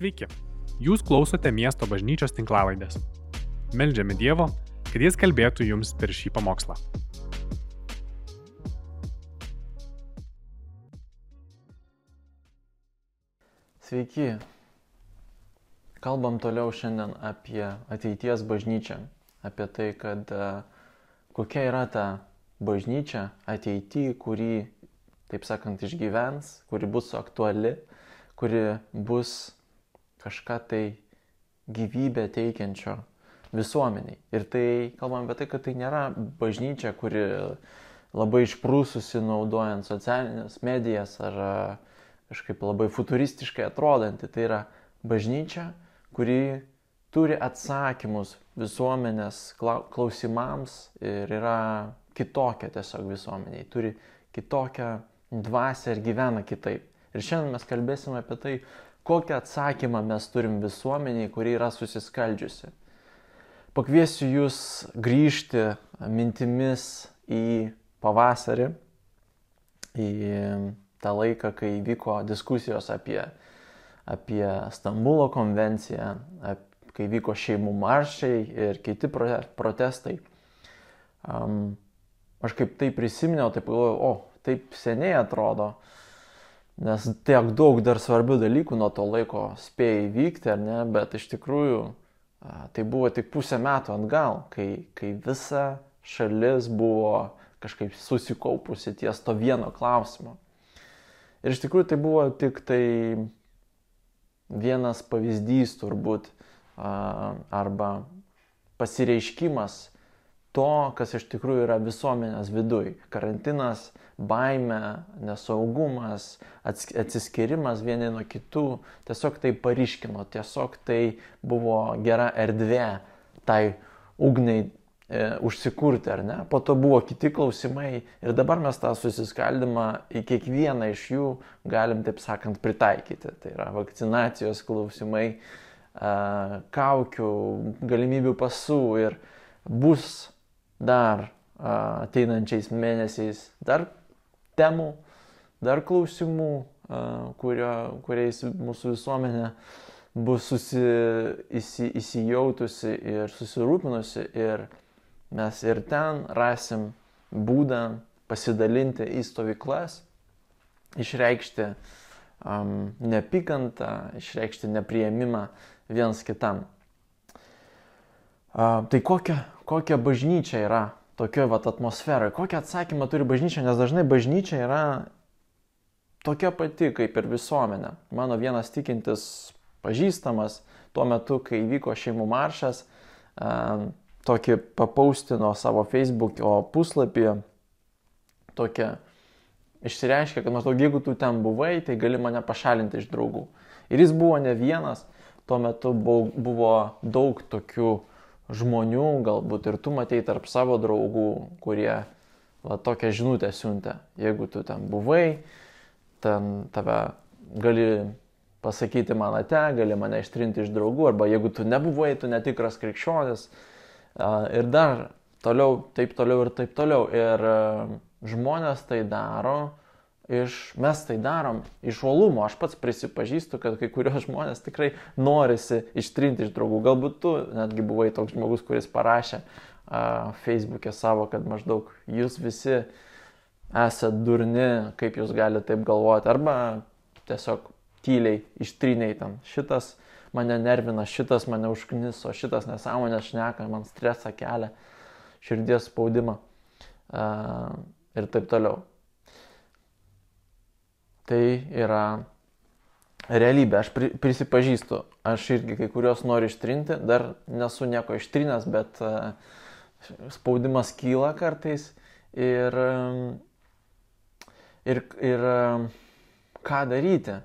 Sveiki, jūs klausote miesto bažnyčios tinklavaidės. Meldžiame Dievo, kad Jis kalbėtų jums per šį pamokslą. Sveiki. Kalbam toliau šiandien apie ateities bažnyčią, apie tai, kad e, kokia yra ta bažnyčia ateityje, kuri, taip sakant, išgyvens, kuri bus aktuali, kuri bus kažką tai gyvybę teikiančio visuomeniai. Ir tai kalbam apie tai, kad tai nėra bažnyčia, kuri labai išprūsusi naudojant socialinės medijas ar kažkaip labai futuristiškai atrodanti. Tai yra bažnyčia, kuri turi atsakymus visuomenės klausimams ir yra kitokia tiesiog visuomeniai, turi kitokią dvasę ir gyvena kitaip. Ir šiandien mes kalbėsime apie tai, Kokį atsakymą mes turim visuomeniai, kuri yra susiskaldžiusi? Pakviesiu jūs grįžti mintimis į pavasarį, į tą laiką, kai vyko diskusijos apie, apie Stambulo konvenciją, kai vyko šeimų maršiai ir kiti protestai. Um, aš kaip tai prisiminiau, taip galvojau, o, taip seniai atrodo, nes tiek daug dar svarbių dalykų nuo to laiko spėjo įvykti, ar ne, bet iš tikrųjų tai buvo tik pusę metų atgal, kai, kai visa šalis buvo kažkaip susikaupusi ties to vieno klausimo. Ir iš tikrųjų tai buvo tik tai vienas pavyzdys turbūt arba pasireiškimas to, kas iš tikrųjų yra visuomenės viduj. Karantinas, baime, nesaugumas, atsiskirimas vieni nuo kitų, tiesiog tai pariškino, tiesiog tai buvo gera erdvė tai ugniai e, užsikurti, ar ne? Po to buvo kiti klausimai ir dabar mes tą susiskaldimą į kiekvieną iš jų galim, taip sakant, pritaikyti. Tai yra vakcinacijos klausimai, e, kaukių, galimybių pasų ir bus dar ateinančiais mėnesiais dar temų, dar klausimų, kurio, kuriais mūsų visuomenė bus susi, įsi, įsijautusi ir susirūpinusi ir mes ir ten rasim būdą pasidalinti į stovyklas, išreikšti um, nepykantą, išreikšti neprieimimą vienas kitam. Uh, tai kokia, kokia bažnyčia yra tokioje vat atmosferoje, kokią atsakymą turi bažnyčia, nes dažnai bažnyčia yra tokia pati kaip ir visuomenė. Mano vienas tikintis pažįstamas tuo metu, kai vyko šeimų maršas, tokį papaustino savo Facebook'o puslapį, tokia išsireiškia, kad maždaug jeigu tu ten buvai, tai gali mane pašalinti iš draugų. Ir jis buvo ne vienas, tuo metu buvo daug tokių žmonių, galbūt ir tu matei tarp savo draugų, kurie va, tokią žinutę siuntė. Jeigu tu ten buvai, ten tave gali pasakyti man ate, gali mane ištrinti iš draugų, arba jeigu tu nebuvai, tu netikras krikščionis. Ir dar toliau, taip toliau ir taip toliau. Ir žmonės tai daro iš, mes tai darom iš uolumo. Aš pats prisipažįstu, kad kai kurios žmonės tikrai norisi ištrinti iš draugų. Galbūt tu netgi buvai toks žmogus, kuris parašė uh, Facebook'e savo, kad maždaug jūs visi esate durni, kaip jūs galite taip galvoti. Arba tiesiog tyliai ištriniai ten. Šitas mane nervina, šitas mane užkniso, šitas nesąmonė šneka, man stresą kelia, širdies spaudimą uh, ir taip toliau. Tai yra realybė. Aš prisipažįstu, aš irgi kai kurios noriu ištrinti, dar nesu nieko ištrinęs, bet e, spaudimas kyla kartais ir, ir, ir ką daryti.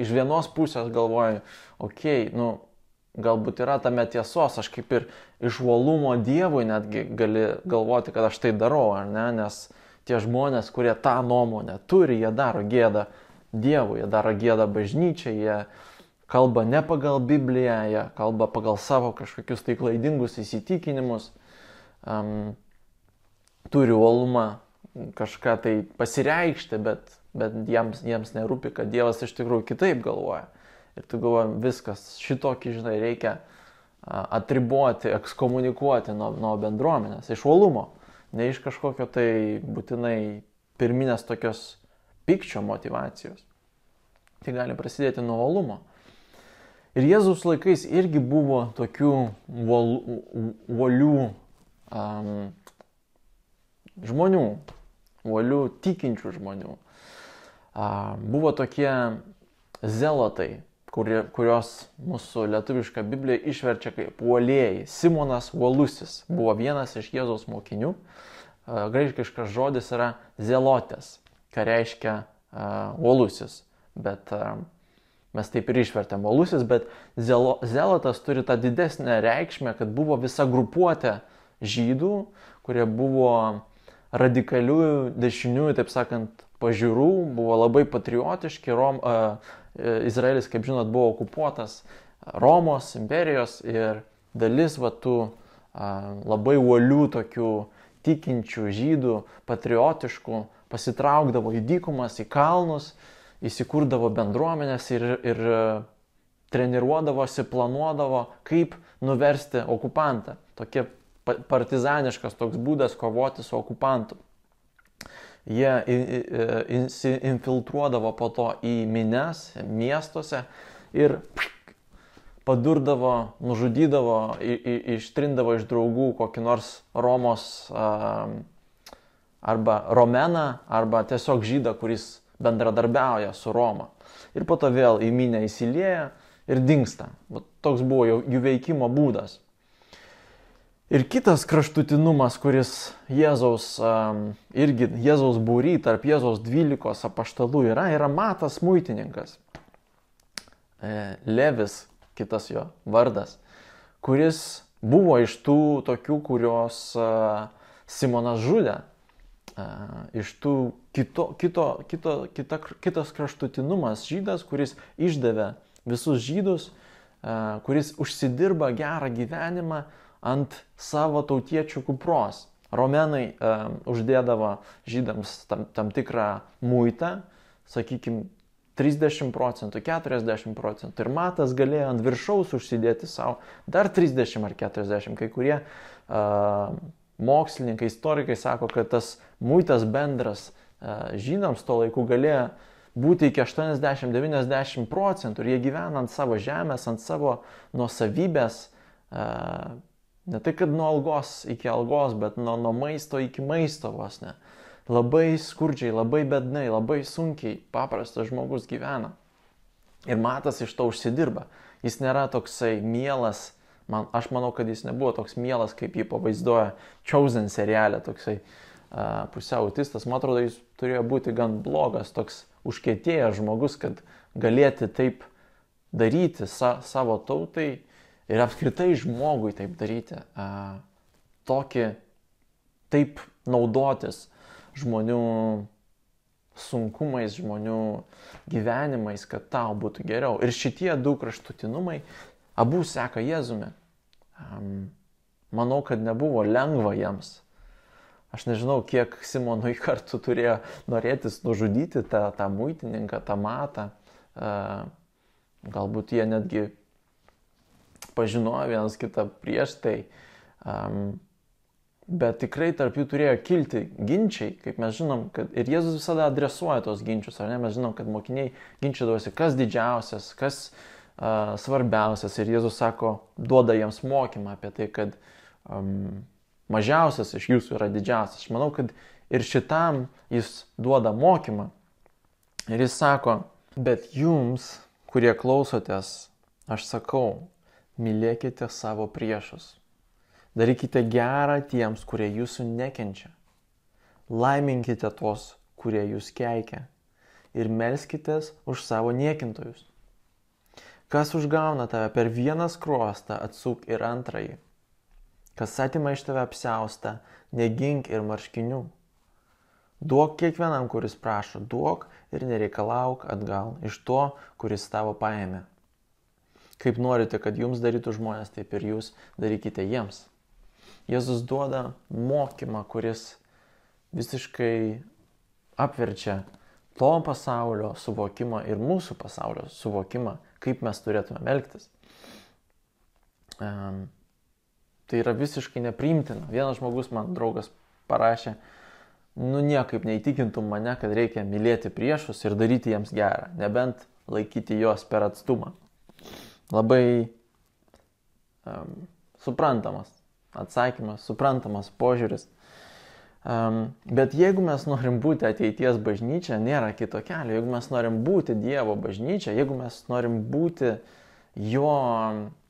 Iš vienos pusės galvoju, okei, okay, nu, galbūt yra tame tiesos, aš kaip ir iš uolumo Dievui netgi gali galvoti, kad aš tai darau, ar ne, nes tie žmonės, kurie tą nuomonę turi, jie daro gėdą Dievui, jie daro gėdą bažnyčiai, jie kalba ne pagal Bibliją, jie kalba pagal savo kažkokius tai klaidingus įsitikinimus, um, turi uolumą kažką tai pasireikšti, bet, bet jiems, jiems nerūpi, kad Dievas iš tikrųjų kitaip galvoja. Ir tu galvoji, viskas, šitokį, žinai, reikia atriboti, ekskomunikuoti nuo, nuo bendruomenės, iš uolumo, ne iš kažkokio tai būtinai pirminės tokios pykčio motivacijos. Tai gali prasidėti nuo uolumo. Ir Jėzus laikais irgi buvo tokių uolių um, žmonių, uolių tikinčių žmonių. Uh, buvo tokie zelotai, kuri, kurios mūsų lietuviška Biblija išverčia kaip uolėjai. Simonas Uolusis buvo vienas iš Jėzaus mokinių. Graikiškas žodis yra zelotės, ką reiškia uolusis. Bet mes taip ir išvertėm uolusis, bet zelo, zelotas turi tą didesnę reikšmę, kad buvo visa grupuotė žydų, kurie buvo radikalių dešiniųjų, taip sakant, pažiūrų, buvo labai patriotiški, Rom, uh, Izraelis, kaip žinot, buvo okupuotas Romos imperijos ir dalis va tų labai uolių tokių tikinčių žydų, patriotiškų, pasitraukdavo į dykumas, į kalnus, įsikurdavo bendruomenės ir, ir treniruodavosi, planuodavo, kaip nuversti okupantą. Tokia partizaniškas toks būdas kovoti su okupantu jie infiltruodavo po to į mines miestuose ir padurdavo, nužudydavo, ištrindavo iš draugų kokį nors Romos arba Romeną, arba tiesiog žydą, kuris bendradarbiauja su Roma. Ir po to vėl į minę įsilieja ir dinksta. Toks buvo jų veikimo būdas. Ir kitas kraštutinumas, kuris Jėzaus, irgi Jėzaus būry, tarp Jėzaus dvylikos apaštalų yra, yra Matas muitininkas. E, Levis, kitas jo vardas, kuris buvo iš tų tokių, kurios Simonas žudė. Iš tų kito, kito, kito, kita, kitas kraštutinumas žydas, kuris išdavė visus žydus, kuris užsidirba gerą gyvenimą ant savo tautiečių kupros. Romenai e, uždėdavo žydams tam, tam tikrą muitą, sakykime, 30 procentų, 40 procentų. Ir matas galėjo ant viršaus užsidėti savo dar 30 ar 40. Kai kurie uh, mokslininkai, istorikai sako, kad tas muitas bendras uh, žydams tuo laiku galėjo būti iki 80-90 procentų ir jie gyvena ant savo žemės, ant savo nuosavybės, uh, Ne tai, kad nuo algos iki algos, bet nuo, nuo maisto iki maisto vos ne. Labai skurdžiai, labai bednai, labai sunkiai paprastas žmogus gyvena. Ir matas iš to užsidirba. Jis nėra toksai mielas, man, aš manau, kad jis nebuvo toks mielas, kaip jį pavaizduoja Chosen serialė, toksai uh, pusiau autistas. Man atrodo, jis turėjo būti gan blogas, toks užkėtėjęs žmogus, kad galėti taip daryti sa, savo tautai ir apskritai žmogui taip daryti, tokį, taip naudotis žmonių sunkumais, žmonių gyvenimais, kad tau būtų geriau. Ir šitie du kraštutinumai abu seka Jėzumi. Manau, kad nebuvo lengva jiems. Aš nežinau, kiek Simonui kartu turėjo norėtis nužudyti tą, tą muitininką, tą matą. Galbūt jie netgi pažinojo vienas kitą prieš tai. Um, bet tikrai tarp jų turėjo kilti ginčiai, kaip mes žinom, kad ir Jėzus visada adresuoja tos ginčius, ar ne? Mes žinom, kad mokiniai ginčydavosi, kas didžiausias, kas uh, svarbiausias. Ir Jėzus sako, duoda jiems mokymą apie tai, kad um, mažiausias iš jūsų yra didžiausias. Aš manau, kad ir šitam jis duoda mokymą. Ir jis sako, bet jums, kurie klausotės, aš sakau, mylėkite savo priešus. Darykite gerą tiems, kurie jūsų nekenčia. Laiminkite tos, kurie jūs keikia. Ir melskitės už savo niekintojus. Kas užgauna tave per vieną skruostą, atsuk ir antrąjį. Kas atima iš tave apsaustą, negink ir marškinių. Duok kiekvienam, kuris prašo, duok ir nereikalauk atgal iš to, kuris tavo paėmė. Kaip norite, kad jums darytų žmonės, taip ir jūs darykite jiems. Jėzus duoda mokymą, kuris visiškai apverčia to pasaulio suvokimą ir mūsų pasaulio suvokimą, kaip mes turėtume elgtis. Um, tai yra visiškai nepriimtina. Vienas žmogus man draugas parašė, nu niekaip neįtikintum mane, kad reikia mylėti priešus ir daryti jiems gerą, nebent laikyti juos per atstumą. Labai um, suprantamas atsakymas, suprantamas požiūris. Um, bet jeigu mes norim būti ateities bažnyčia, nėra kito kelio. Jeigu mes norim būti Dievo bažnyčia, jeigu mes norim būti Jo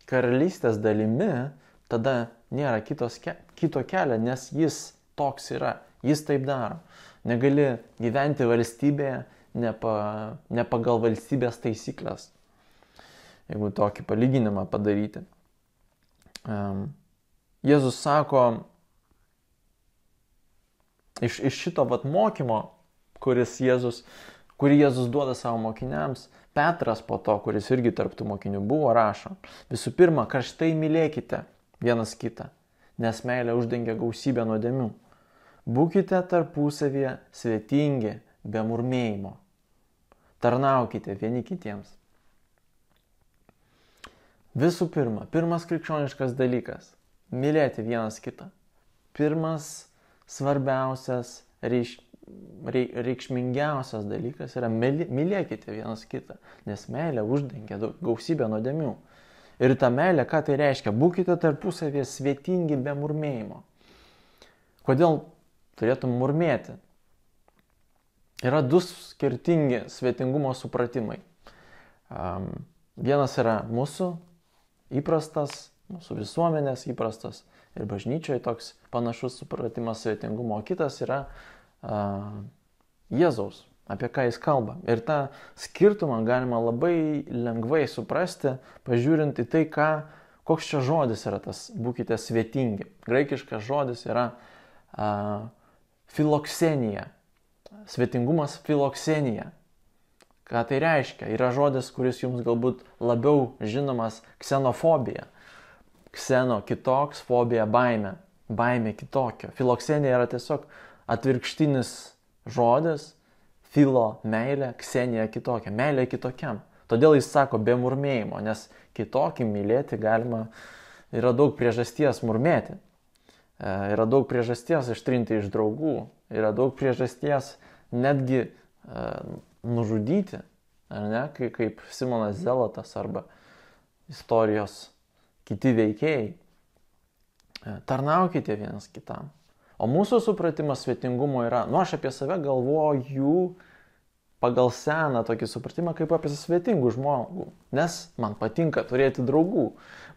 karalystės dalimi, tada nėra kitos, kito kelio, nes Jis toks yra. Jis taip daro. Negali gyventi valstybėje ne, pa, ne pagal valstybės taisyklės. Jeigu tokį palyginimą padaryti. Jėzus sako, iš, iš šito vat mokymo, kuris Jėzus, kurį Jėzus duoda savo mokiniams, Petras po to, kuris irgi tarptų mokinių buvo, rašo, visų pirma, karštai mylėkite vienas kitą, nes meilė uždengia gausybę nuodėmių. Būkite tarpusavėje svetingi, be murmėjimo. Tarnaukite vieni kitiems. Visų pirma, pirmas krikščioniškas dalykas - mylėti vienas kitą. Pirmas svarbiausias, reiš, reikšmingiausias dalykas yra mylėkite vienas kitą, nes meilė uždengia gausybę nuodėmių. Ir ta meilė, ką tai reiškia? Būkite tarpusavėje svetingi be murmėjimo. Kodėl turėtum murmėti? Yra du skirtingi svetingumo supratimai. Um, vienas yra mūsų įprastas, mūsų visuomenės įprastas ir bažnyčioje toks panašus supratimas svetingumo, kitas yra uh, Jėzaus, apie ką jis kalba. Ir tą skirtumą galima labai lengvai suprasti, pažiūrint į tai, ką, koks čia žodis yra tas būkite svetingi. Graikiškas žodis yra uh, filoksenija. Svetingumas filoksenija. Ką tai reiškia? Yra žodis, kuris jums galbūt labiau žinomas ksenofobija. Kseno kitoks, fobija baime. Baime kitokio. Filoksenija yra tiesiog atvirkštinis žodis. Filo meilė, ksenija kitokia. Meilė kitokiam. Todėl jis sako be murmėjimo, nes kitokį mylėti galima, yra daug priežasties murmėti. E, yra daug priežasties ištrinti iš draugų. Yra daug priežasties netgi e, nužudyti, ar ne, kai, kaip Simonas Zelotas arba istorijos kiti veikėjai. E, tarnaukite vienas kitam. O mūsų supratimas svetingumo yra, nu aš apie save galvoju pagal seną tokį supratimą kaip apie svetingų žmogų. Nes man patinka turėti draugų,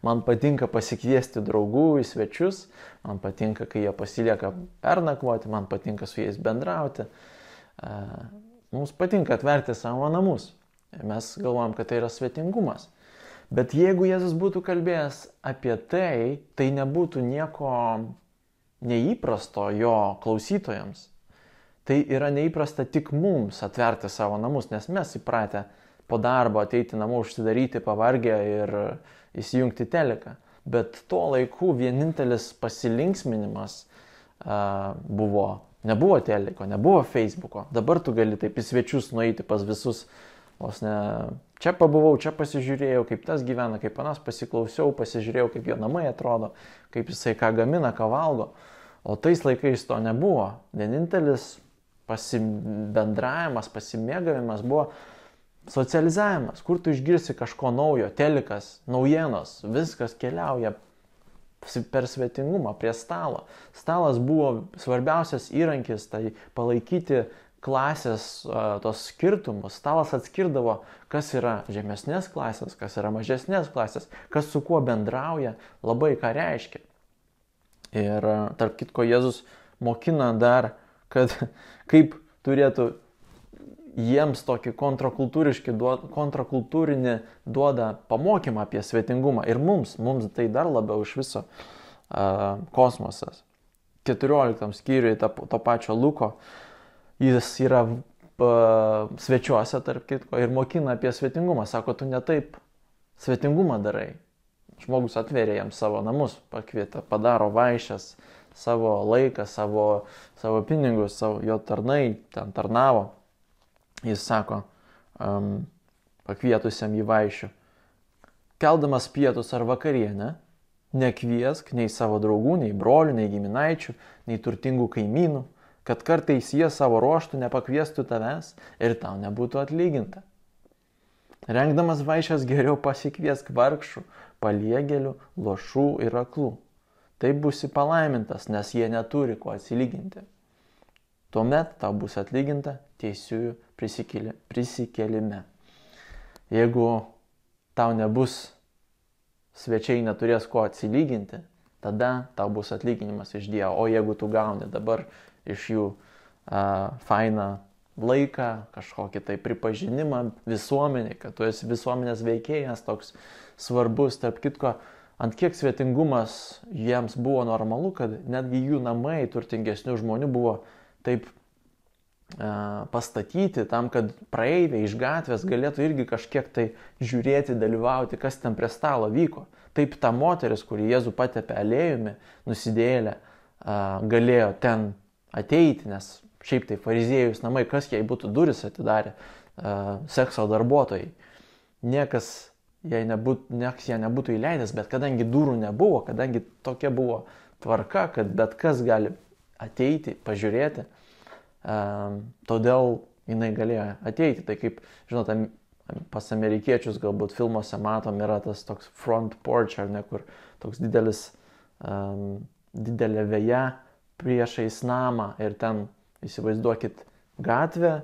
man patinka pasikviesti draugų į svečius, man patinka, kai jie pasilieka pernakvoti, man patinka su jais bendrauti. E, mums patinka atverti savo namus. Mes galvojam, kad tai yra svetingumas. Bet jeigu Jėzus būtų kalbėjęs apie tai, tai nebūtų nieko neįprasto jo klausytojams. Tai yra neįprasta tik mums atverti savo namus, nes mes įpratę po darbo ateiti namo, užsidaryti pavargę ir įsijungti teleką. Bet tuo laiku vienintelis pasilinksminimas uh, buvo, nebuvo teliko, nebuvo Facebooko. Dabar tu gali taip į svečius nueiti pas visus Vos ne, čia pabuvau, čia pasižiūrėjau, kaip tas gyvena, kaip panas pasiklausiau, pasižiūrėjau, kaip jo namai atrodo, kaip jisai ką gamina, ką valgo. O tais laikais to nebuvo. Vienintelis pasibendravimas, pasimėgavimas buvo socializavimas, kur tu išgirsi kažko naujo, telikas, naujienos, viskas keliauja per svetingumą prie stalo. Stalas buvo svarbiausias įrankis tai palaikyti klasės tos skirtumus. Stalas atskirdavo, kas yra žemesnės klasės, kas yra mažesnės klasės, kas su kuo bendrauja, labai ką reiškia. Ir tarp kitko Jėzus mokina dar, kad kaip turėtų jiems tokį kontrakultūrinį duoda pamokymą apie svetingumą. Ir mums, mums tai dar labiau iš viso uh, kosmosas. 14 skyriui to, to pačio Luko jis yra svečiuose, tarp kitko, ir mokina apie svetingumą. Sako, tu netaip svetingumą darai. Žmogus atveria jam savo namus, pakvietė, padaro vaišės, savo laiką, savo, savo pinigus, savo, jo tarnai ten tarnavo. Jis sako, um, pakvietusiam į vaišių, keldamas pietus ar vakarienę, nekviesk nei savo draugų, nei brolių, nei giminaičių, nei turtingų kaimynų, kad kartais jie savo ruoštų nepakviestų tavęs ir tau nebūtų atlyginta. Rengdamas vaišės geriau pasikviesk vargšų, paliegėlių, lošų ir aklų. Taip būsi palaimintas, nes jie neturi ko atsilyginti. Tuomet tau bus atlyginta teisiųjų prisikėlime. Jeigu tau nebus svečiai neturės ko atsilyginti, tada tau bus atlyginimas iš Dievo. O jeigu tu gauni dabar iš jų a, fainą laiką, kažkokį tai pripažinimą visuomeniai, kad tu esi visuomenės veikėjas toks svarbus, tarp kitko, ant kiek svetingumas jiems buvo normalu, kad netgi jų namai turtingesnių žmonių buvo taip pastatyti tam, kad praeiviai iš gatvės galėtų irgi kažkiek tai žiūrėti, dalyvauti, kas ten prie stalo vyko. Taip ta moteris, kuri Jėzų patepė alėjumi, nusidėlė, galėjo ten ateiti, nes šiaip tai fariziejus namai, kas jai būtų duris atidarę, sekso darbuotojai. Niekas jai nebūtų, niekas ją nebūtų įleidęs, bet kadangi durų nebuvo, kadangi tokia buvo tvarka, kad bet kas gali ateiti, pažiūrėti, todėl jinai galėjo ateiti. Tai kaip, žinote, pas amerikiečius galbūt filmuose matom yra tas toks front porch, ar ne, kur toks didelis, um, didelė vėja priešais namą ir ten įsivaizduokit gatvę,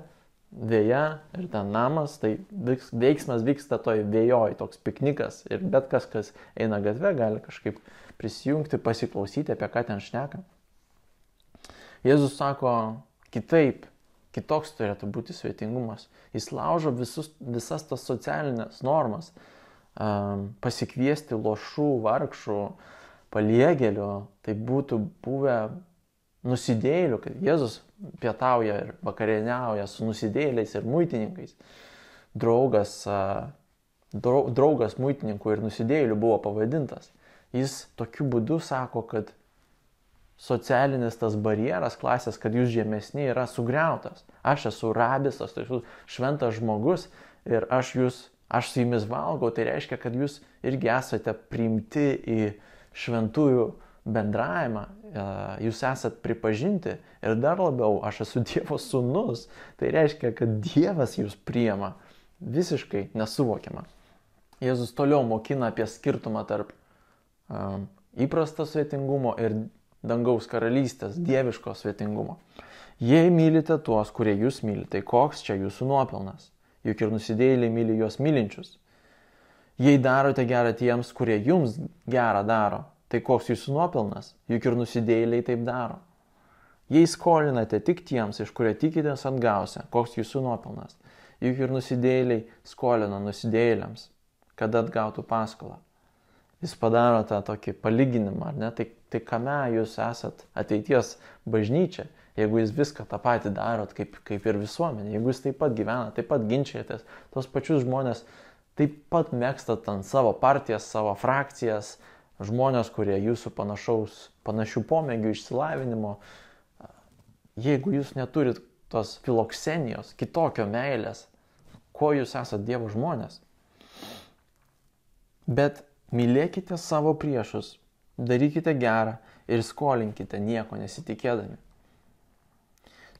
vėja ir ten namas, tai veiksmas vyksta toj vėjoj, toks piknikas ir bet kas, kas eina gatve, gali kažkaip prisijungti, pasiklausyti, apie ką ten šneka. Jėzus sako, kitaip, kitoks turėtų būti svetingumas. Jis laužo visus, visas tas socialinės normas. Um, pasikviesti lošų, vargšų, paliegėlių, tai būtų buvę nusidėlių, kad Jėzus pietauja ir vakarieniauja su nusidėliais ir muitininkais. Draugas, draugas muitininkų ir nusidėlių buvo pavadintas. Jis tokiu būdu sako, kad socialinis tas barjeras klasės, kad jūs žemesni yra sugriautas. Aš esu rabis, aš esu šventas žmogus ir aš jūs, aš su jumis valgau, tai reiškia, kad jūs irgi esate priimti į šventųjų bendravimą, e, jūs esat pripažinti ir dar labiau, aš esu Dievo sūnus, tai reiškia, kad Dievas jūs priema visiškai nesuvokiama. Jėzus toliau mokina apie skirtumą tarp um, įprasto svetingumo ir dangaus karalystės, dieviško svetingumo. Jei mylite tuos, kurie jūs myli, tai koks čia jūsų nuopelnas? Juk ir nusidėjėliai myli juos mylinčius. Jei darote gerą tiems, kurie jums gerą daro, tai koks jūsų nuopelnas? Juk ir nusidėjėliai taip daro. Jei skolinate tik tiems, iš kurio tikitės atgausia, koks jūsų nuopelnas? Juk ir nusidėjėliai skolina nusidėjėliams, kad atgautų paskolą jis padaro tą tokį palyginimą, ar ne? Tai, tai kame jūs esat ateities bažnyčia, jeigu jūs viską tą patį darot kaip, kaip ir visuomenė, jeigu jūs taip pat gyvenat, taip pat ginčiatės, tos pačius žmonės taip pat mėgstat ant savo partijas, savo frakcijas, žmonės, kurie jūsų panašaus, panašių pomėgių, išsilavinimo, jeigu jūs neturit tos filoksenijos, kitokio meilės, kuo jūs esate Dievo žmonės. Bet Mylėkite savo priešus, darykite gerą ir skolinkite nieko nesitikėdami.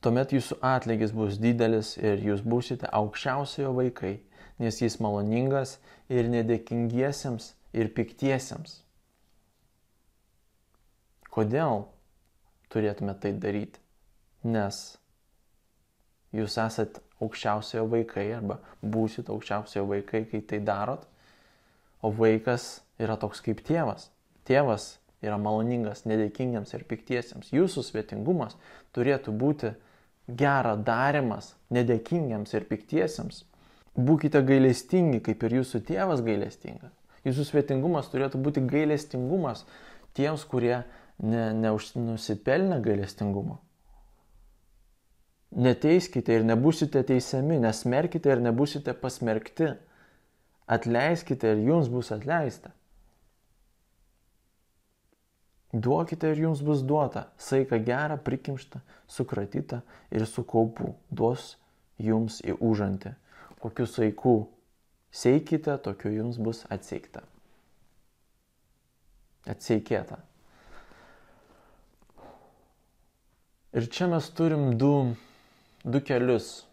Tuomet jūsų atlygis bus didelis ir jūs būsite aukščiausiojo vaikai, nes jis maloningas ir nedėkingiesiems ir piktiesiems. Kodėl turėtume tai daryti? Nes jūs esat aukščiausiojo vaikai arba būsit aukščiausiojo vaikai, kai tai darot o vaikas yra toks kaip tėvas. Tėvas yra maloningas nedėkingiams ir piktiesiems. Jūsų svetingumas turėtų būti gera darimas nedėkingiams ir piktiesiems. Būkite gailestingi, kaip ir jūsų tėvas gailestingas. Jūsų svetingumas turėtų būti gailestingumas tiems, kurie ne, nenusipelnė gailestingumo. Neteiskite ir nebusite teisiami, nesmerkite ir nebusite pasmerkti Atleiskite ir jums bus atleista. Duokite ir jums bus duota, saika gera, prikimšta, sukratyta ir su kaupu duos jums į užantį. Kokiu saiku seikite, tokiu jums bus atseikta. Atseikėta. Ir čia mes turim du, du kelius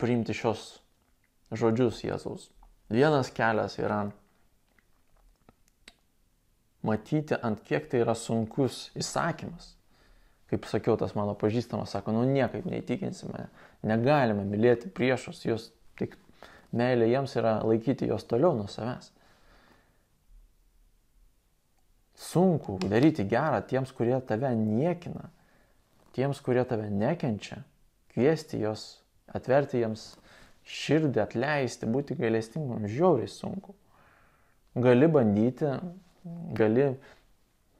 priimti šios žodžius Jėzaus. Vienas kelias yra matyti, ant kiek tai yra sunkus įsakymas. Kaip sakiau, tas mano pažįstamas sako, nu niekaip neįtikinsime, negalime mylėti priešus, jūs tik meilė jiems yra laikyti juos toliau nuo savęs. Sunku daryti gerą tiems, kurie tave niekina, tiems, kurie tave nekenčia, kviesti juos, atverti jiems širdį, atleisti, būti gailestingam, žiauriai sunku. Gali bandyti, gali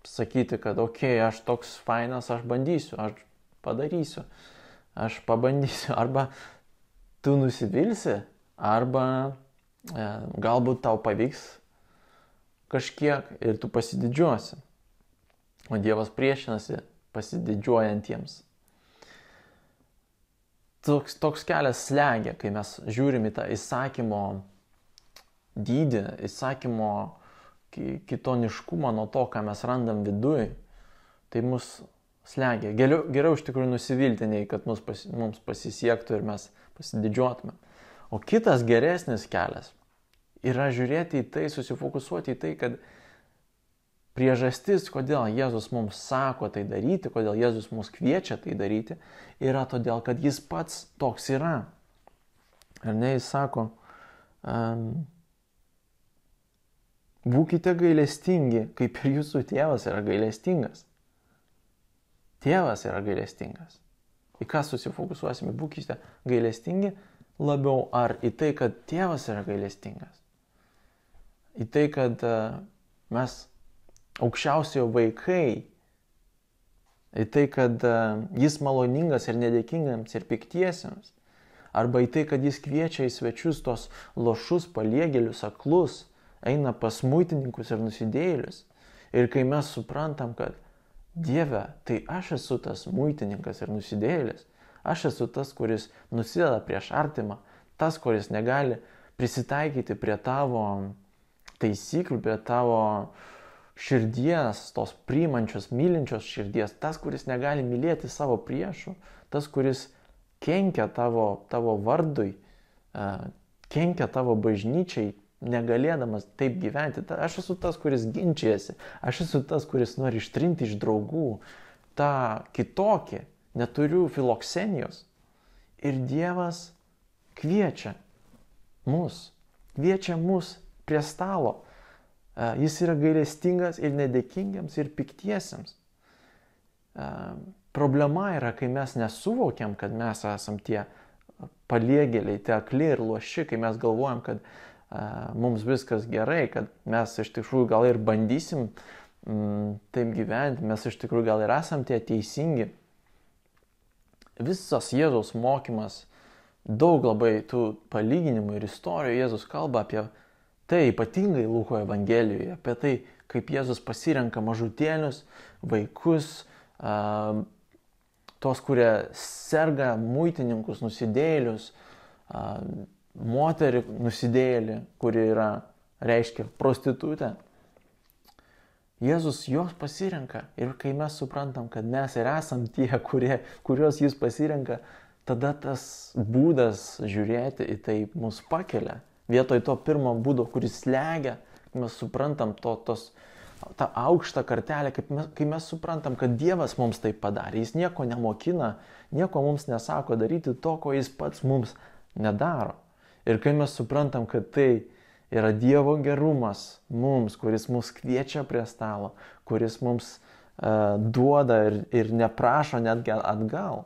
sakyti, kad okei, okay, aš toks fainas, aš bandysiu, aš padarysiu, aš pabandysiu. Arba tu nusivilsi, arba e, galbūt tau pavyks kažkiek ir tu pasididžiuosi. O Dievas priešinasi pasididžiuojantiems toks, toks kelias slegia, kai mes žiūrim į tą įsakymo dydį, įsakymo kitoniškumą nuo to, ką mes randam viduje, tai mus slegia. Geriau, geriau iš tikrųjų nusivilti, nei kad mus, pas, mums pasisiektų ir mes pasididžiuotume. O kitas geresnis kelias yra žiūrėti į tai, susifokusuoti į tai, kad Priežastis, kodėl Jėzus mums sako tai daryti, kodėl Jėzus mus kviečia tai daryti, yra todėl, kad jis pats toks yra. Ar ne, jis sako, um, būkite gailestingi, kaip ir jūsų tėvas yra gailestingas. Tėvas yra gailestingas. Į ką susifokusuosime, būkite gailestingi labiau ar į tai, kad tėvas yra gailestingas. Į tai, kad uh, mes aukščiausiojo vaikai, į tai, kad e, jis maloningas ir nedėkingams ir piktiesiems, arba į tai, kad jis kviečia į svečius tos lošus, paliegėlius, aklus, eina pas muitininkus ir nusidėjėlius. Ir kai mes suprantam, kad Dieve, tai aš esu tas muitininkas ir nusidėjėlis, aš esu tas, kuris nusideda prieš artimą, tas, kuris negali prisitaikyti prie tavo taisyklių, prie tavo uh, širdies, tos priimančios, mylinčios širdies, tas, kuris negali mylėti savo priešų, tas, kuris kenkia tavo, tavo vardui, kenkia tavo bažnyčiai, negalėdamas taip gyventi. Aš esu tas, kuris ginčiasi, aš esu tas, kuris nori ištrinti iš draugų tą kitokį, neturiu filoksenijos. Ir Dievas kviečia mus, kviečia mus prie stalo Jis yra gailestingas ir nedėkingiams ir piktiesiems. Problema yra, kai mes nesuvokiam, kad mes esam tie paliegėliai, tie akli ir loši, kai mes galvojam, kad mums viskas gerai, kad mes iš tikrųjų gal ir bandysim mm, taip gyventi, mes iš tikrųjų gal ir esam tie teisingi. Visas Jėzaus mokymas, daug labai tų palyginimų ir istorijų Jėzus kalba apie Tai ypatingai Luko Evangelijoje apie tai, kaip Jėzus pasirenka mažutėlius, vaikus, tos, kurie serga muitininkus, nusidėlius, moterį nusidėlį, kuri yra, reiškia, prostitutė. Jėzus juos pasirenka ir kai mes suprantam, kad mes ir esam tie, kurie, kuriuos jis pasirenka, tada tas būdas žiūrėti į tai mus pakelia Vietoj to pirmo būdo, kuris slegia, mes suprantam to, tos, tą aukštą kartelę, mes, kai mes suprantam, kad Dievas mums tai padarė. Jis nieko nemokina, nieko mums nesako daryti to, ko jis pats mums nedaro. Ir kai mes suprantam, kad tai yra Dievo gerumas mums, kuris mus kviečia prie stalo, kuris mums uh, duoda ir, ir neprašo netgi atgal,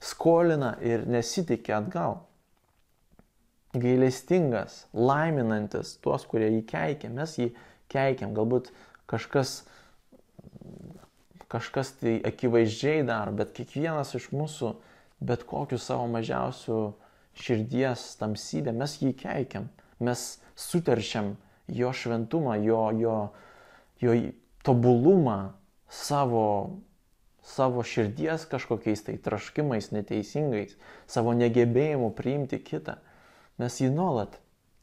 skolina ir nesitikė atgal gailestingas, laiminantis tuos, kurie jį keikia. Mes jį keikiam. Galbūt kažkas, kažkas tai akivaizdžiai daro, bet kiekvienas iš mūsų, bet kokiu savo mažiausiu širdies tamsybę, mes jį keikiam. Mes suteršiam jo šventumą, jo, jo, jo tobulumą savo, savo širdies kažkokiais tai traškimais neteisingais, savo negebėjimu priimti kitą. Mes jį nuolat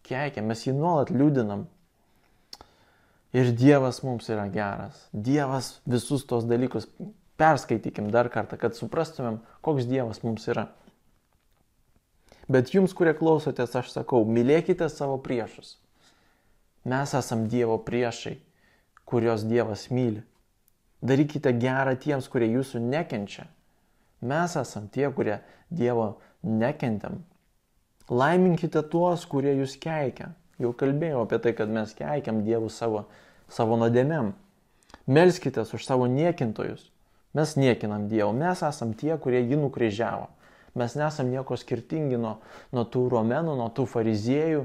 keikiam, mes jį nuolat liūdinam. Ir Dievas mums yra geras. Dievas visus tos dalykus perskaitykim dar kartą, kad suprastumėm, koks Dievas mums yra. Bet jums, kurie klausotės, aš sakau, mylėkite savo priešus. Mes esam Dievo priešai, kurios Dievas myli. Darykite gerą tiems, kurie jūsų nekenčia. Mes esam tie, kurie Dievo nekentėm. Laiminkite tuos, kurie jūs keikia. Jau kalbėjau apie tai, kad mes keikiam Dievų savo, savo nuodėmėm. Melskite už savo niekintojus. Mes niekinam Dievą. Mes esam tie, kurie jį nukryžiavo. Mes nesam nieko skirtingi nuo, nuo tų romenų, nuo tų fariziejų,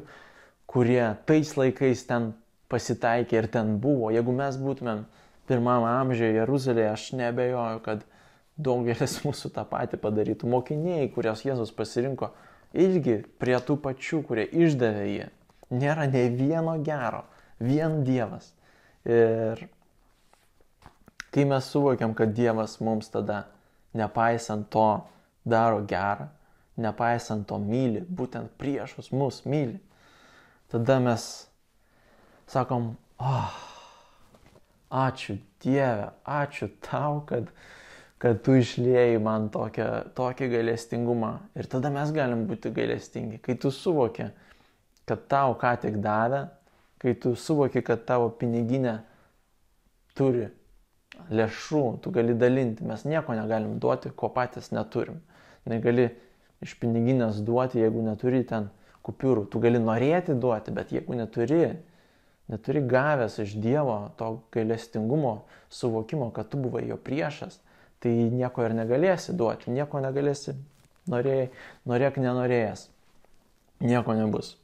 kurie tais laikais ten pasitaikė ir ten buvo. Jeigu mes būtumėm pirmame amžiuje Jeruzalėje, aš nebejoju, kad daugelis mūsų tą patį padarytų. Mokiniai, kurios Jėzus pasirinko, irgi prie tų pačių, kurie išdavė jį. Nėra nei vieno gero, vien Dievas. Ir kai mes suvokiam, kad Dievas mums tada, nepaisant to, daro gerą, nepaisant to myli, būtent priešus mus myli, tada mes sakom, oh, ačiū Dieve, ačiū tau, kad, kad tu išlėjai man tokią, tokį gailestingumą. Ir tada mes galim būti gailestingi, kai tu suvoki, kad tau ką tik davė, kai tu suvoki, kad tavo piniginė turi lėšų, tu gali dalinti, mes nieko negalim duoti, ko patys neturim. Negali iš piniginės duoti, jeigu neturi ten kupiūrų, tu gali norėti duoti, bet jeigu neturi, neturi gavęs iš Dievo to gailestingumo suvokimo, kad tu buvai jo priešas, tai nieko ir negalėsi duoti, nieko negalėsi, norėjai, norėk nenorėjęs, nieko nebus.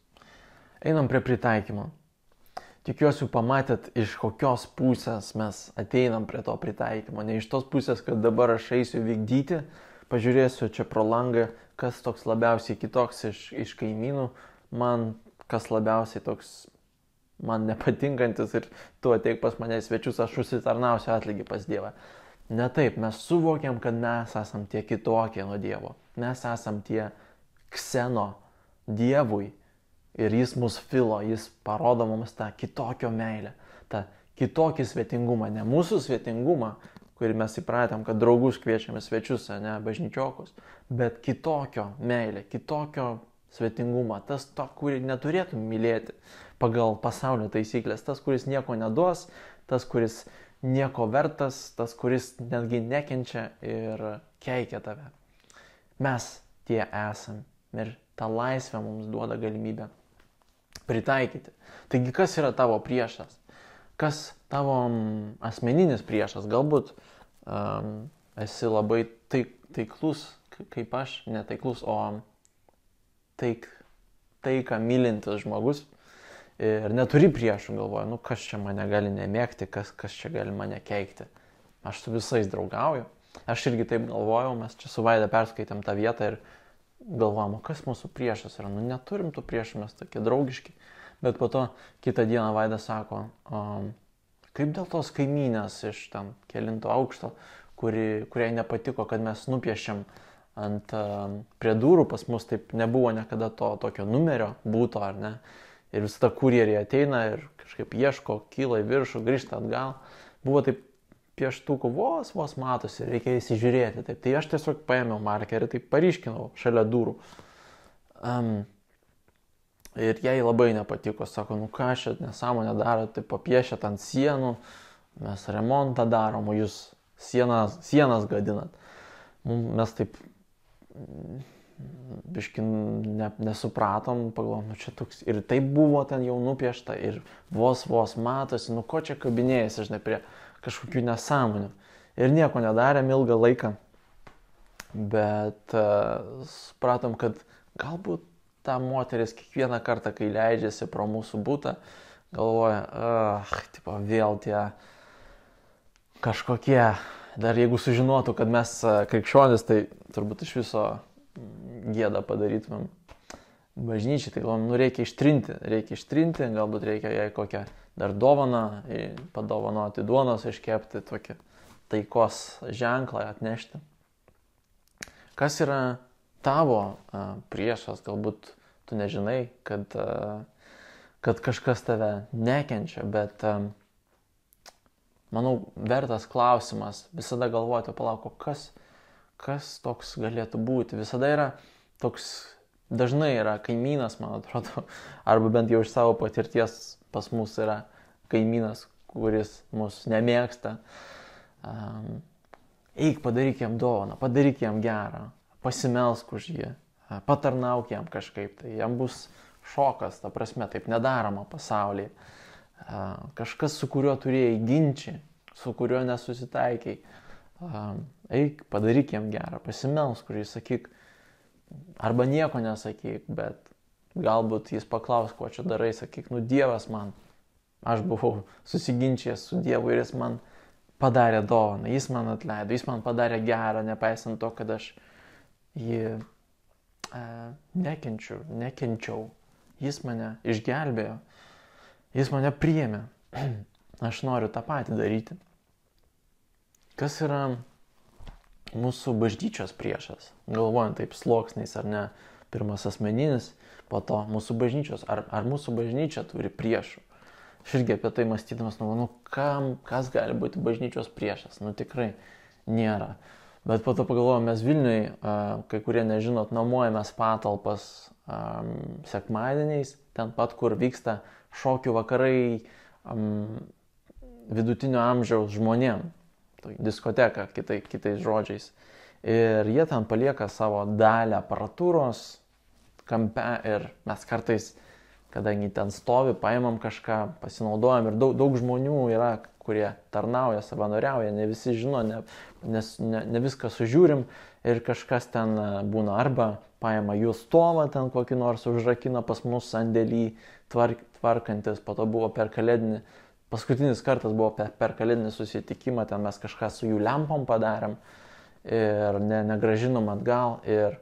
Einam prie pritaikymo. Tikiuosi, pamatėt, iš kokios pusės mes ateinam prie to pritaikymo. Ne iš tos pusės, kad dabar aš eisiu vykdyti, pažiūrėsiu čia pro langą, kas toks labiausiai kitoks iš, iš kaimynų, man kas labiausiai toks man nepatinkantis ir tu ateik pas mane svečius, aš užsitarnausiu atlygį pas Dievą. Ne taip, mes suvokiam, kad mes esam tie kitokie nuo Dievo. Mes esam tie kseno Dievui ir jis mus filo, jis parodo mums tą kitokio meilę, tą kitokį svetingumą, ne mūsų svetingumą, kurį mes įpratėm, kad draugus kviečiame svečius, ne bažnyčiokus, bet kitokio meilę, kitokio svetingumą, tas to, kurį neturėtum mylėti pagal pasaulio taisyklės, tas, kuris nieko neduos, tas, kuris nieko vertas, tas, kuris netgi nekenčia ir keikia tave. Mes tie esam ir ta laisvė mums duoda galimybę pritaikyti. Taigi, kas yra tavo priešas? Kas tavo mm, asmeninis priešas? Galbūt um, esi labai taik, taiklus, kaip aš, netaiklus, o taik, taiką mylintis žmogus ir neturi priešų, galvoju, nu kas čia mane gali nemėgti, kas, kas čia gali mane keikti. Aš su visais draugauju. Aš irgi taip galvojau, mes čia su Vaida perskaitėm tą vietą ir galvojom, kas mūsų priešas yra. Nu neturim tų priešų, mes tokie draugiški. Bet po to kitą dieną Vaida sako, um, kaip dėl tos kaimynės iš ten kelinto aukšto, kuri, kuriai nepatiko, kad mes nupiešėm ant um, prie durų, pas mus taip nebuvo niekada to tokio numerio būto ar ne ir visada kurjeriai ateina ir kažkaip ieško, kyla į viršų, grįžta atgal. Buvo taip pieštukų vos, vos matosi, reikia įsižiūrėti. Taip. Tai aš tiesiog paėmiau markerį, taip paryškinau šalia durų. Um, ir jai labai nepatiko, sako, nu ką čia nesąmonę daro, tai papiešėt ant sienų, mes remontą darom, jūs sienas, sienas gadinat. Mes taip biškin ne, nesupratom, pagalvom, nu čia toks ir taip buvo ten jau nupiešta ir vos vos matosi, nu ko čia kabinėjasi, žinai, prie kažkokių nesąmonių. Ir nieko nedarėm ilgą laiką, bet uh, supratom, kad galbūt ta moteris kiekvieną kartą, kai leidžiasi pro mūsų būtą, galvoja, ah, tipo, vėl tie kažkokie, dar jeigu sužinotų, kad mes krikščionis, tai turbūt iš viso gėdą padarytumėm bažnyčiai, tai galvom, nu reikia ištrinti, reikia ištrinti, galbūt reikia jai kokią dar dovaną, padovanoti duonos iškepti, tokią taikos ženklą atnešti. Kas yra tavo priešas, galbūt tu nežinai, kad, kad kažkas tave nekenčia, bet manau, vertas klausimas visada galvoti, palauk, kas, kas toks galėtų būti. Visada yra toks, dažnai yra kaimynas, man atrodo, arba bent jau iš savo patirties pas mus yra kaimynas, kuris mus nemėgsta. Um, eik, padaryk jam dovaną, padaryk jam gerą, pasimelsk už jį, patarnauk jam kažkaip, tai jam bus šokas, ta prasme, taip nedaroma pasaulyje. Kažkas, su kuriuo turėjai ginčiai, su kuriuo nesusitaikiai, eik, padaryk jam gerą, pasimelsk už jį, sakyk, arba nieko nesakyk, bet galbūt jis paklaus, ko čia darai, sakyk, nu Dievas man, aš buvau susiginčijęs su Dievu ir jis man padarė dovaną, jis man atleido, jis man padarė gerą, nepaisant to, kad aš jį e, nekenčiu, nekenčiau, jis mane išgelbėjo, jis mane priėmė, aš noriu tą patį daryti. Kas yra mūsų bažnyčios priešas, galvojant taip sluoksniais ar ne, pirmas asmeninis, po to mūsų bažnyčios, ar, ar mūsų bažnyčia turi priešų. Aš irgi apie tai mąstydamas, nu, nu kam, kas gali būti bažnyčios priešas, nu tikrai nėra. Bet po to pagalvojau, mes Vilniui, kai kurie nežinot, nuomojamės patalpas um, sekmadieniais, ten pat, kur vyksta šokių vakarai um, vidutinio amžiaus žmonėm diskoteka, kitai, kitais žodžiais. Ir jie ten palieka savo dalę aparatūros kampe ir mes kartais, kadangi ten stovi, paimam kažką, pasinaudojam ir daug, daug žmonių yra, kurie tarnauja, savanoriauja, ne visi žino, ne, nes ne, ne viską sužiūrim ir kažkas ten e, būna arba paima jų stovą ten kokį nors užrakina pas mus sandėlį tvark, tvarkantis, po to buvo per kalėdinį Paskutinis kartas buvo per, per kalėdinį susitikimą, ten mes kažką su jų lempom padarėm ir ne, negražinom atgal. Ir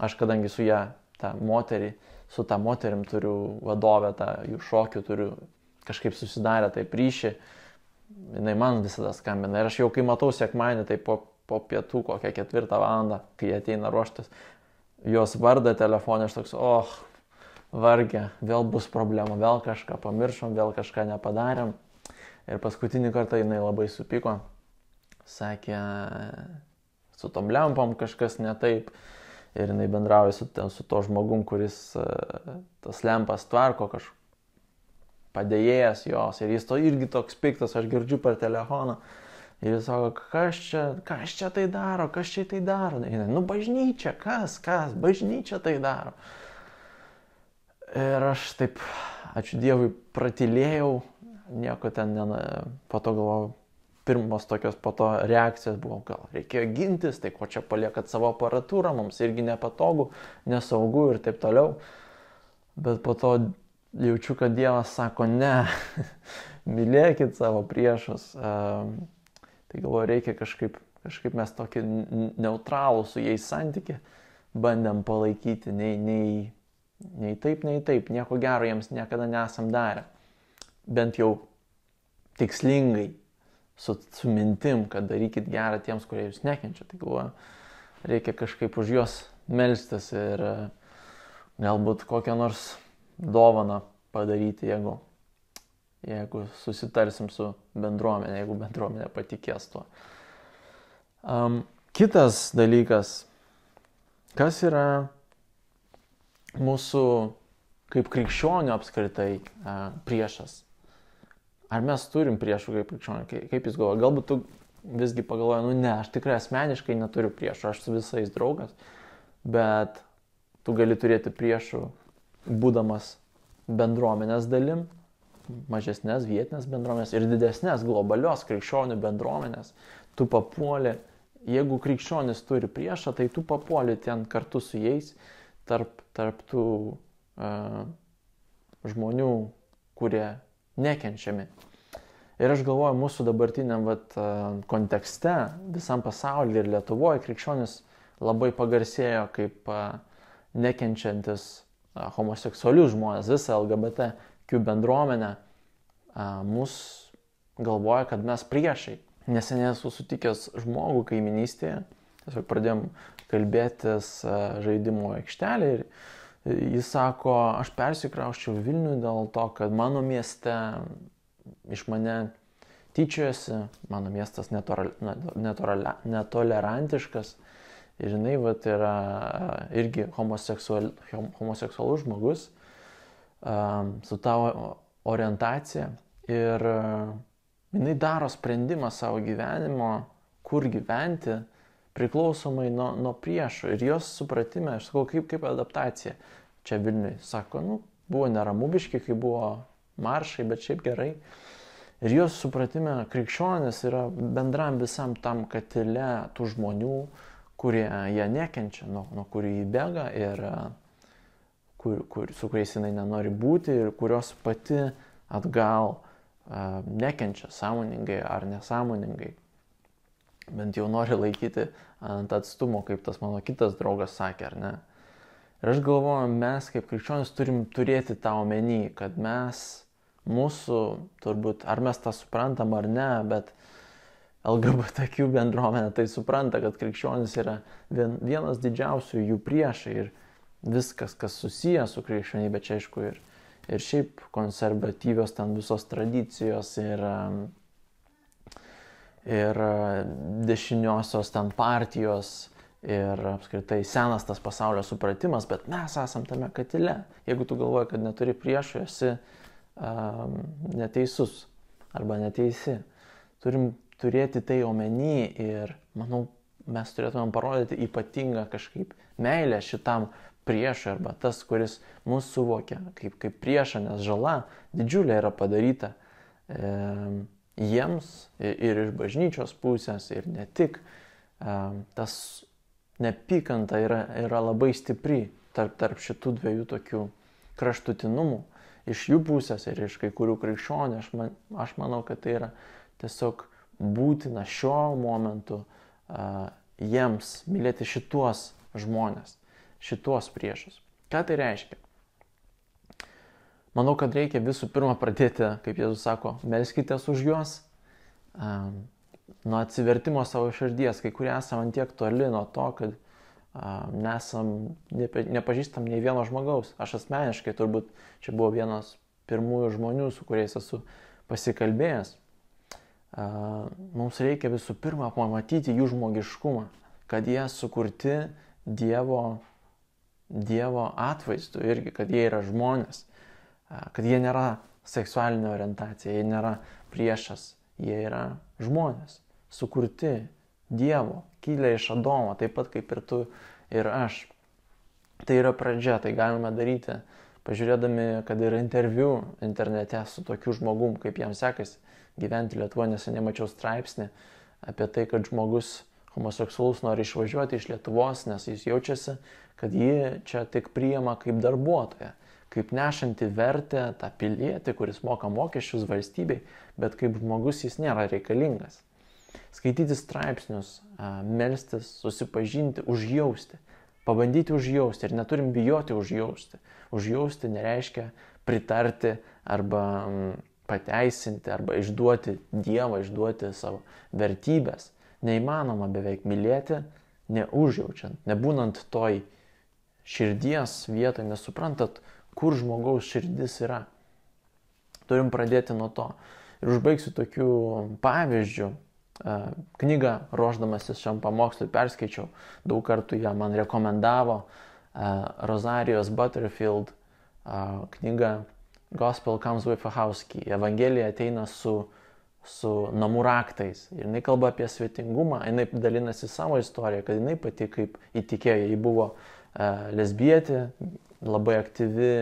aš kadangi su ją, tą moterį, su tą moterim turiu vadovę, tą jų šokių turiu kažkaip susidarę taip ryšį, jinai man visada skambina. Ir aš jau kai matau sėkmanį, tai po, po pietų kokią ketvirtą valandą, kai ateina ruoštis, jos vardą telefonė, aš toks, oh, vargę, vėl bus problema, vėl kažką pamiršom, vėl kažką nepadarėm. Ir paskutinį kartą jinai labai supyko, sakė, su tom lempom kažkas ne taip. Ir jinai bendrauja su, ten, su to žmogum, kuris uh, tas lempas tvarko kažkaip padėjėjas jos. Ir jis to irgi toks piktas, aš girdžiu per telefoną. Ir jis sako, kas čia, kas čia tai daro, kas čia tai daro. Nu, bažnyčia, kas, kas, bažnyčia tai daro. Ir aš taip, ačiū Dievui, pratilėjau, nieko ten, ne, po to galvojau, pirmos tokios po to reakcijos buvo, gal reikėjo gintis, tai ko čia paliekat savo aparatūrą, mums irgi nepatogu, nesaugu ir taip toliau. Bet po to jaučiu, kad Dievas sako, ne, mylėkit savo priešus. Tai galvoju, reikia kažkaip, kažkaip mes tokį neutralų su jais santyki bandėm palaikyti, nei, nei Nei taip, nei taip, nieko gero jiems niekada nesam darę. Bent jau tikslingai, su, su mintim, kad darykit gerą tiems, kurie jūs nekenčia. Tai galvoju, reikia kažkaip už juos melstis ir e, galbūt kokią nors dovaną padaryti, jeigu, jeigu susitarsim su bendruomenė, jeigu bendruomenė patikės tuo. Um, kitas dalykas, kas yra mūsų kaip krikščionių apskritai priešas. Ar mes turim priešų kaip krikščionių, kaip jūs galvojate? Galbūt tu visgi pagalvoji, nu ne, aš tikrai asmeniškai neturiu priešų, aš su visais draugas, bet tu gali turėti priešų būdamas bendruomenės dalim, mažesnės vietinės bendruomenės ir didesnės globalios krikščionių bendruomenės. Tu papuoli, jeigu krikščionis turi priešą, tai tu papuoli ten kartu su jais tarp, tarp tų uh, žmonių, kurie nekenčiami. Ir aš galvoju, mūsų dabartiniam vat, kontekste, visam pasaulyje ir Lietuvoje krikščionis labai pagarsėjo kaip nekenčiantis homoseksualius žmonės, visą LGBTQ bendruomenę, mus galvoja, kad mes priešai, neseniai esu sutikęs žmogų kaiminystėje, tiesiog pradėjom kalbėtis žaidimo aikštelė ir jis sako, aš persikrauščiau Vilnių dėl to, kad mano mieste iš mane tyčiojasi, mano miestas netoral, netoral, netolerantiškas ir jinai vat, yra irgi homoseksual, homoseksualus žmogus um, su tavo orientacija ir jinai daro sprendimą savo gyvenimo, kur gyventi, priklausomai nuo, nuo priešų. Ir jos supratime, aš sakau, kaip, kaip adaptacija čia Vilniui. Sako, nu, buvo neramubiški, kai buvo maršai, bet šiaip gerai. Ir jos supratime, krikščionis yra bendram visam tam katile tų žmonių, kurie ją nekenčia, nuo, nuo kurių jį bėga ir kur, kur, su kuriais jinai nenori būti ir kurios pati atgal uh, nekenčia sąmoningai ar nesąmoningai bent jau nori laikyti ant atstumo, kaip tas mano kitas draugas sakė, ar ne. Ir aš galvoju, mes kaip krikščionis turim turėti tą omeny, kad mes, mūsų, turbūt, ar mes tą suprantam ar ne, bet LGBTQ bendruomenė tai supranta, kad krikščionis yra vien, vienas didžiausių jų priešai ir viskas, kas susijęs su krikščionybė, čia aišku ir, ir šiaip konservatyvios ten visos tradicijos ir um, ir e, dešiniosios ten partijos ir apskritai senas tas pasaulio supratimas, bet mes esam tame katile. Jeigu tu galvoji, kad neturi priešų, esi um, neteisus arba neteisi. Turim turėti tai omeny ir manau, mes turėtumėm parodyti ypatingą kažkaip meilę šitam priešui arba tas, kuris mūsų suvokia kaip, kaip priešą, nes žala didžiulė yra padaryta. E, jiems ir iš bažnyčios pusės ir ne tik, tas nepykanta yra, yra labai stipri tarp, tarp šitų dviejų tokių kraštutinumų iš jų pusės ir iš kai kurių krikščionių. Aš, man, aš manau, kad tai yra tiesiog būtina šiuo momentu uh, jiems mylėti šituos žmonės, šituos priešus. Ką tai reiškia? Manau, kad reikia visų pirma pradėti, kaip Jėzus sako, melskitės už juos, um, nuo atsivertimo savo širdies, kai kurie esame antiek toli nuo to, kad um, nesam, nepe, nepažįstam nei vieno žmogaus. Aš asmeniškai turbūt čia buvo vienas pirmųjų žmonių, su kuriais esu pasikalbėjęs. Uh, mums reikia visų pirma pamatyti jų žmogiškumą, kad jie sukurti Dievo, dievo atvaizdu irgi, kad jie yra žmonės kad jie nėra seksualinė orientacija, jie nėra priešas, jie yra žmonės, sukurti Dievo, kilę iš Adomo, taip pat kaip ir tu ir aš. Tai yra pradžia, tai galime daryti, pažiūrėdami, kad yra interviu internete su tokiu žmogum, kaip jam sekasi gyventi Lietuvoje, neseniai mačiau straipsnį apie tai, kad žmogus homoseksualus nori išvažiuoti iš Lietuvos, nes jis jaučiasi, kad jį čia tik priima kaip darbuotoją kaip nešanti vertę tą pilietį, kuris moka mokesčius valstybei, bet kaip žmogus jis nėra reikalingas. Skaityti straipsnius, melstis, susipažinti, užjausti, pabandyti užjausti ir neturim bijoti užjausti. Užjausti nereiškia pritarti arba pateisinti arba išduoti Dievą, išduoti savo vertybės. Neįmanoma beveik mylėti, neužjaučiant, nebūnant toj širdies vietoje, nesuprantat, kur žmogaus širdis yra. Turim pradėti nuo to. Ir užbaigsiu tokiu pavyzdžiu. E, knygą ruoždamasis šiam pamokslui perskaičiau, daug kartų ją man rekomendavo e, Rosarijos Butterfield e, knyga Gospel Comes with a House Key. Evangelija ateina su, su namų raktais. Ir jinai kalba apie svetingumą, jinai dalinasi savo istoriją, kad jinai pati kaip įtikėjo, ji buvo lesbietė, labai aktyvi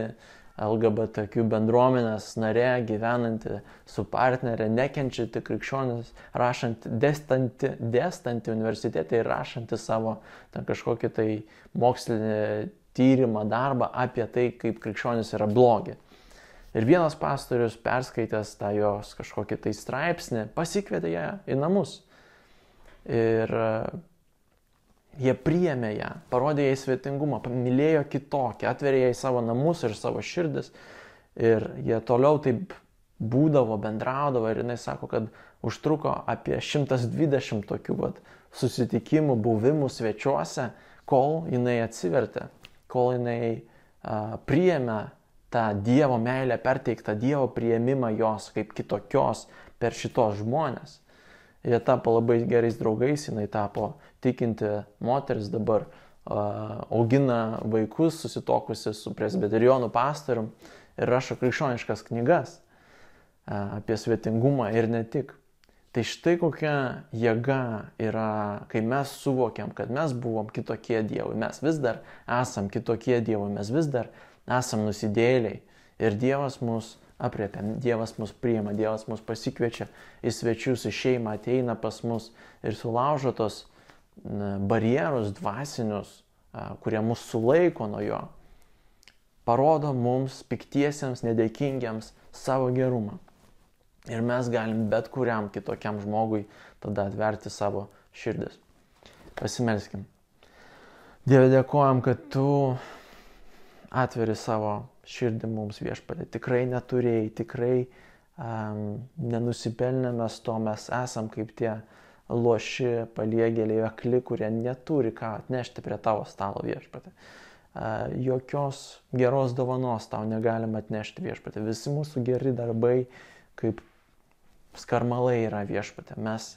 LGBTQ bendruomenės narė, gyvenanti su partnerė, nekenčianti krikščionis, rašanti, dėstanti, dėstanti universitete ir rašanti savo ten, kažkokį tai mokslinį tyrimą, darbą apie tai, kaip krikščionis yra blogi. Ir vienas pastorius, perskaitęs tą jos kažkokį tai straipsnį, pasikvietė ją į namus. Ir Jie priėmė ją, parodė jai svetingumą, pamilėjo kitokį, atverė jai savo namus ir savo širdis. Ir jie toliau taip būdavo, bendraudavo ir jinai sako, kad užtruko apie 120 tokių vat, susitikimų, buvimų svečiuose, kol jinai atsivertė, kol jinai a, priėmė tą Dievo meilę, perteiktą Dievo prieimimą jos kaip kitokios per šitos žmonės. Jie tapo labai gerais draugais, jinai tapo tikinti moteris dabar, augina vaikus susitokusi su presbiterionų pastorium ir rašo krikščioniškas knygas apie svetingumą ir ne tik. Tai štai kokia jėga yra, kai mes suvokiam, kad mes buvom kitokie dievai, mes vis dar esam kitokie dievai, mes vis dar esam nusidėliai. Ir Dievas mus apriepia, Dievas mus priima, Dievas mus pasikviečia į svečius, į šeimą, ateina pas mus ir sulaužo tos barjerus dvasinius, kurie mus sulaiko nuo jo. Parodo mums piktiesiems, nedėkingiams savo gerumą. Ir mes galim bet kuriam kitokiam žmogui tada atverti savo širdis. Pasimelskim. Dieve dėkojam, kad tu atveri savo širdį mums viešpatė. Tikrai neturėjai, tikrai um, nenusipelnė mes to, mes esam kaip tie loši, paliegėliai, akli, kurie neturi ką atnešti prie tavo stalo viešpatė. Uh, jokios geros dovanos tau negalim atnešti viešpatė. Visi mūsų geri darbai, kaip skarmalai yra viešpatė. Mes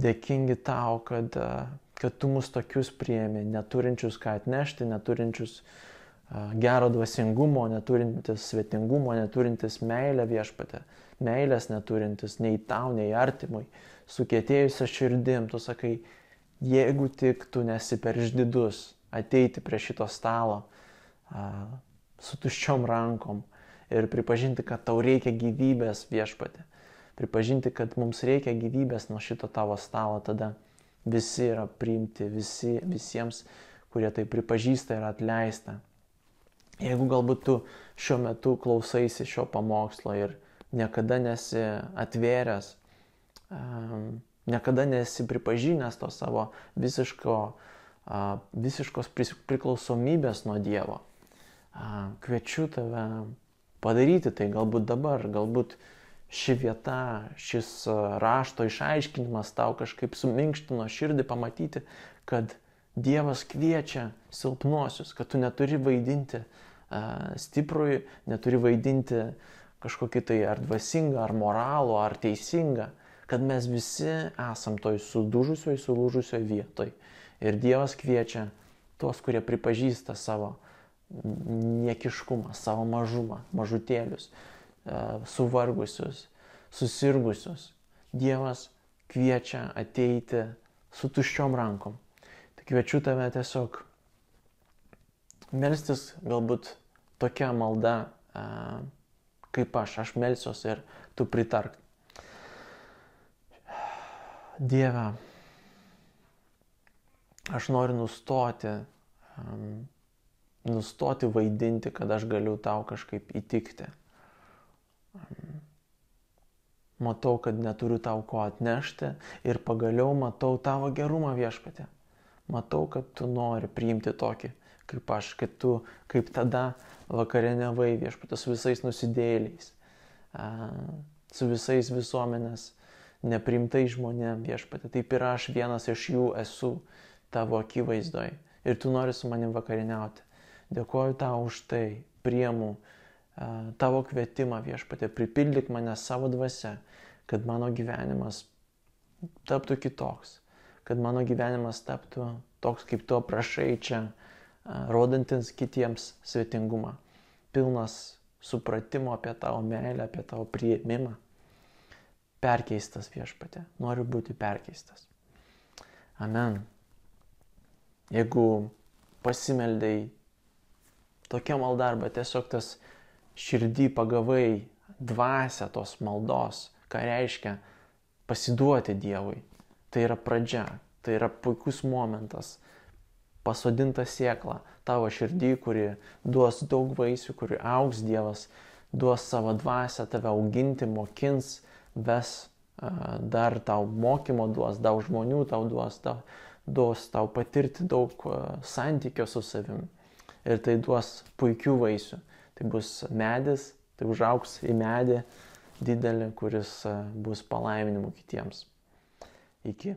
dėkingi tau, kad, kad tu mus tokius priemi, neturinčius ką atnešti, neturinčius gero dvasingumo, neturintis svetingumo, neturintis meilę viešpatė, meilės neturintis nei tau, nei artimui, sukėtėjusią širdim, tu sakai, jeigu tik tu nesi per išdidus ateiti prie šito stalo a, su tuščiom rankom ir pripažinti, kad tau reikia gyvybės viešpatė, pripažinti, kad mums reikia gyvybės nuo šito tavo stalo, tada visi yra priimti, visi, visiems, kurie tai pripažįsta ir atleista. Jeigu galbūt tu šiuo metu klausaisi šio pamokslo ir niekada nesi atvėręs, um, niekada nesi pripažinęs to savo visiško, uh, visiškos priklausomybės nuo Dievo, uh, kviečiu tave padaryti tai galbūt dabar, galbūt ši vieta, šis rašto išaiškinimas tau kažkaip suminkštino širdį pamatyti, kad Dievas kviečia silpnuosius, kad tu neturi vaidinti uh, stiprui, neturi vaidinti kažkokį tai ar dvasingą, ar moralų, ar teisingą, kad mes visi esam toj sudužusioj, sulūžusioj vietoj. Ir Dievas kviečia tuos, kurie pripažįsta savo niekiškumą, savo mažumą, mažutėlius, suvargusius, susirgusius. Dievas kviečia ateiti su tuščiom rankom. Tai kviečiu tave tiesiog melstis galbūt tokia malda, kaip aš, aš melsiuos ir tu pritark. Dieve, aš noriu nustoti, nustoti vaidinti, kad aš galiu tau kažkaip įtikti matau, kad neturiu tau ko atnešti ir pagaliau matau tavo gerumą viešpatė. Matau, kad tu nori priimti tokį, kaip aš, kad tu kaip tada vakarieniavai viešpatė su visais nusidėliais, su visais visuomenės neprimtai žmonėm viešpatė. Taip ir aš vienas iš jų esu tavo akivaizdoj ir tu nori su manim vakarieniauti. Dėkuoju tau už tai, priemu tavo kvietimą viešpatė, pripildyk mane savo dvasia, kad mano gyvenimas taptų kitoks, kad mano gyvenimas taptų toks, kaip tu aprašai čia, rodantis kitiems svetingumą, pilnas supratimo apie tavo meilę, apie tavo prieimimą. Perkeistas viešpatė, noriu būti perkeistas. Amen. Jeigu pasimeldai tokia malda arba tiesiog tas širdį pagavai dvasę tos maldos, ką reiškia pasiduoti Dievui. Tai yra pradžia, tai yra puikus momentas, pasodinta siekla tavo širdį, kuri duos daug vaisių, kuri auks Dievas, duos savo dvasę tave auginti, mokins, ves dar tau mokymo duos, daug žmonių tau duos, tau, duos tau patirti daug santykio su savimi. Ir tai duos puikių vaisių tai bus medis, tai užauks į medį didelį, kuris bus palaiminimu kitiems. Iki.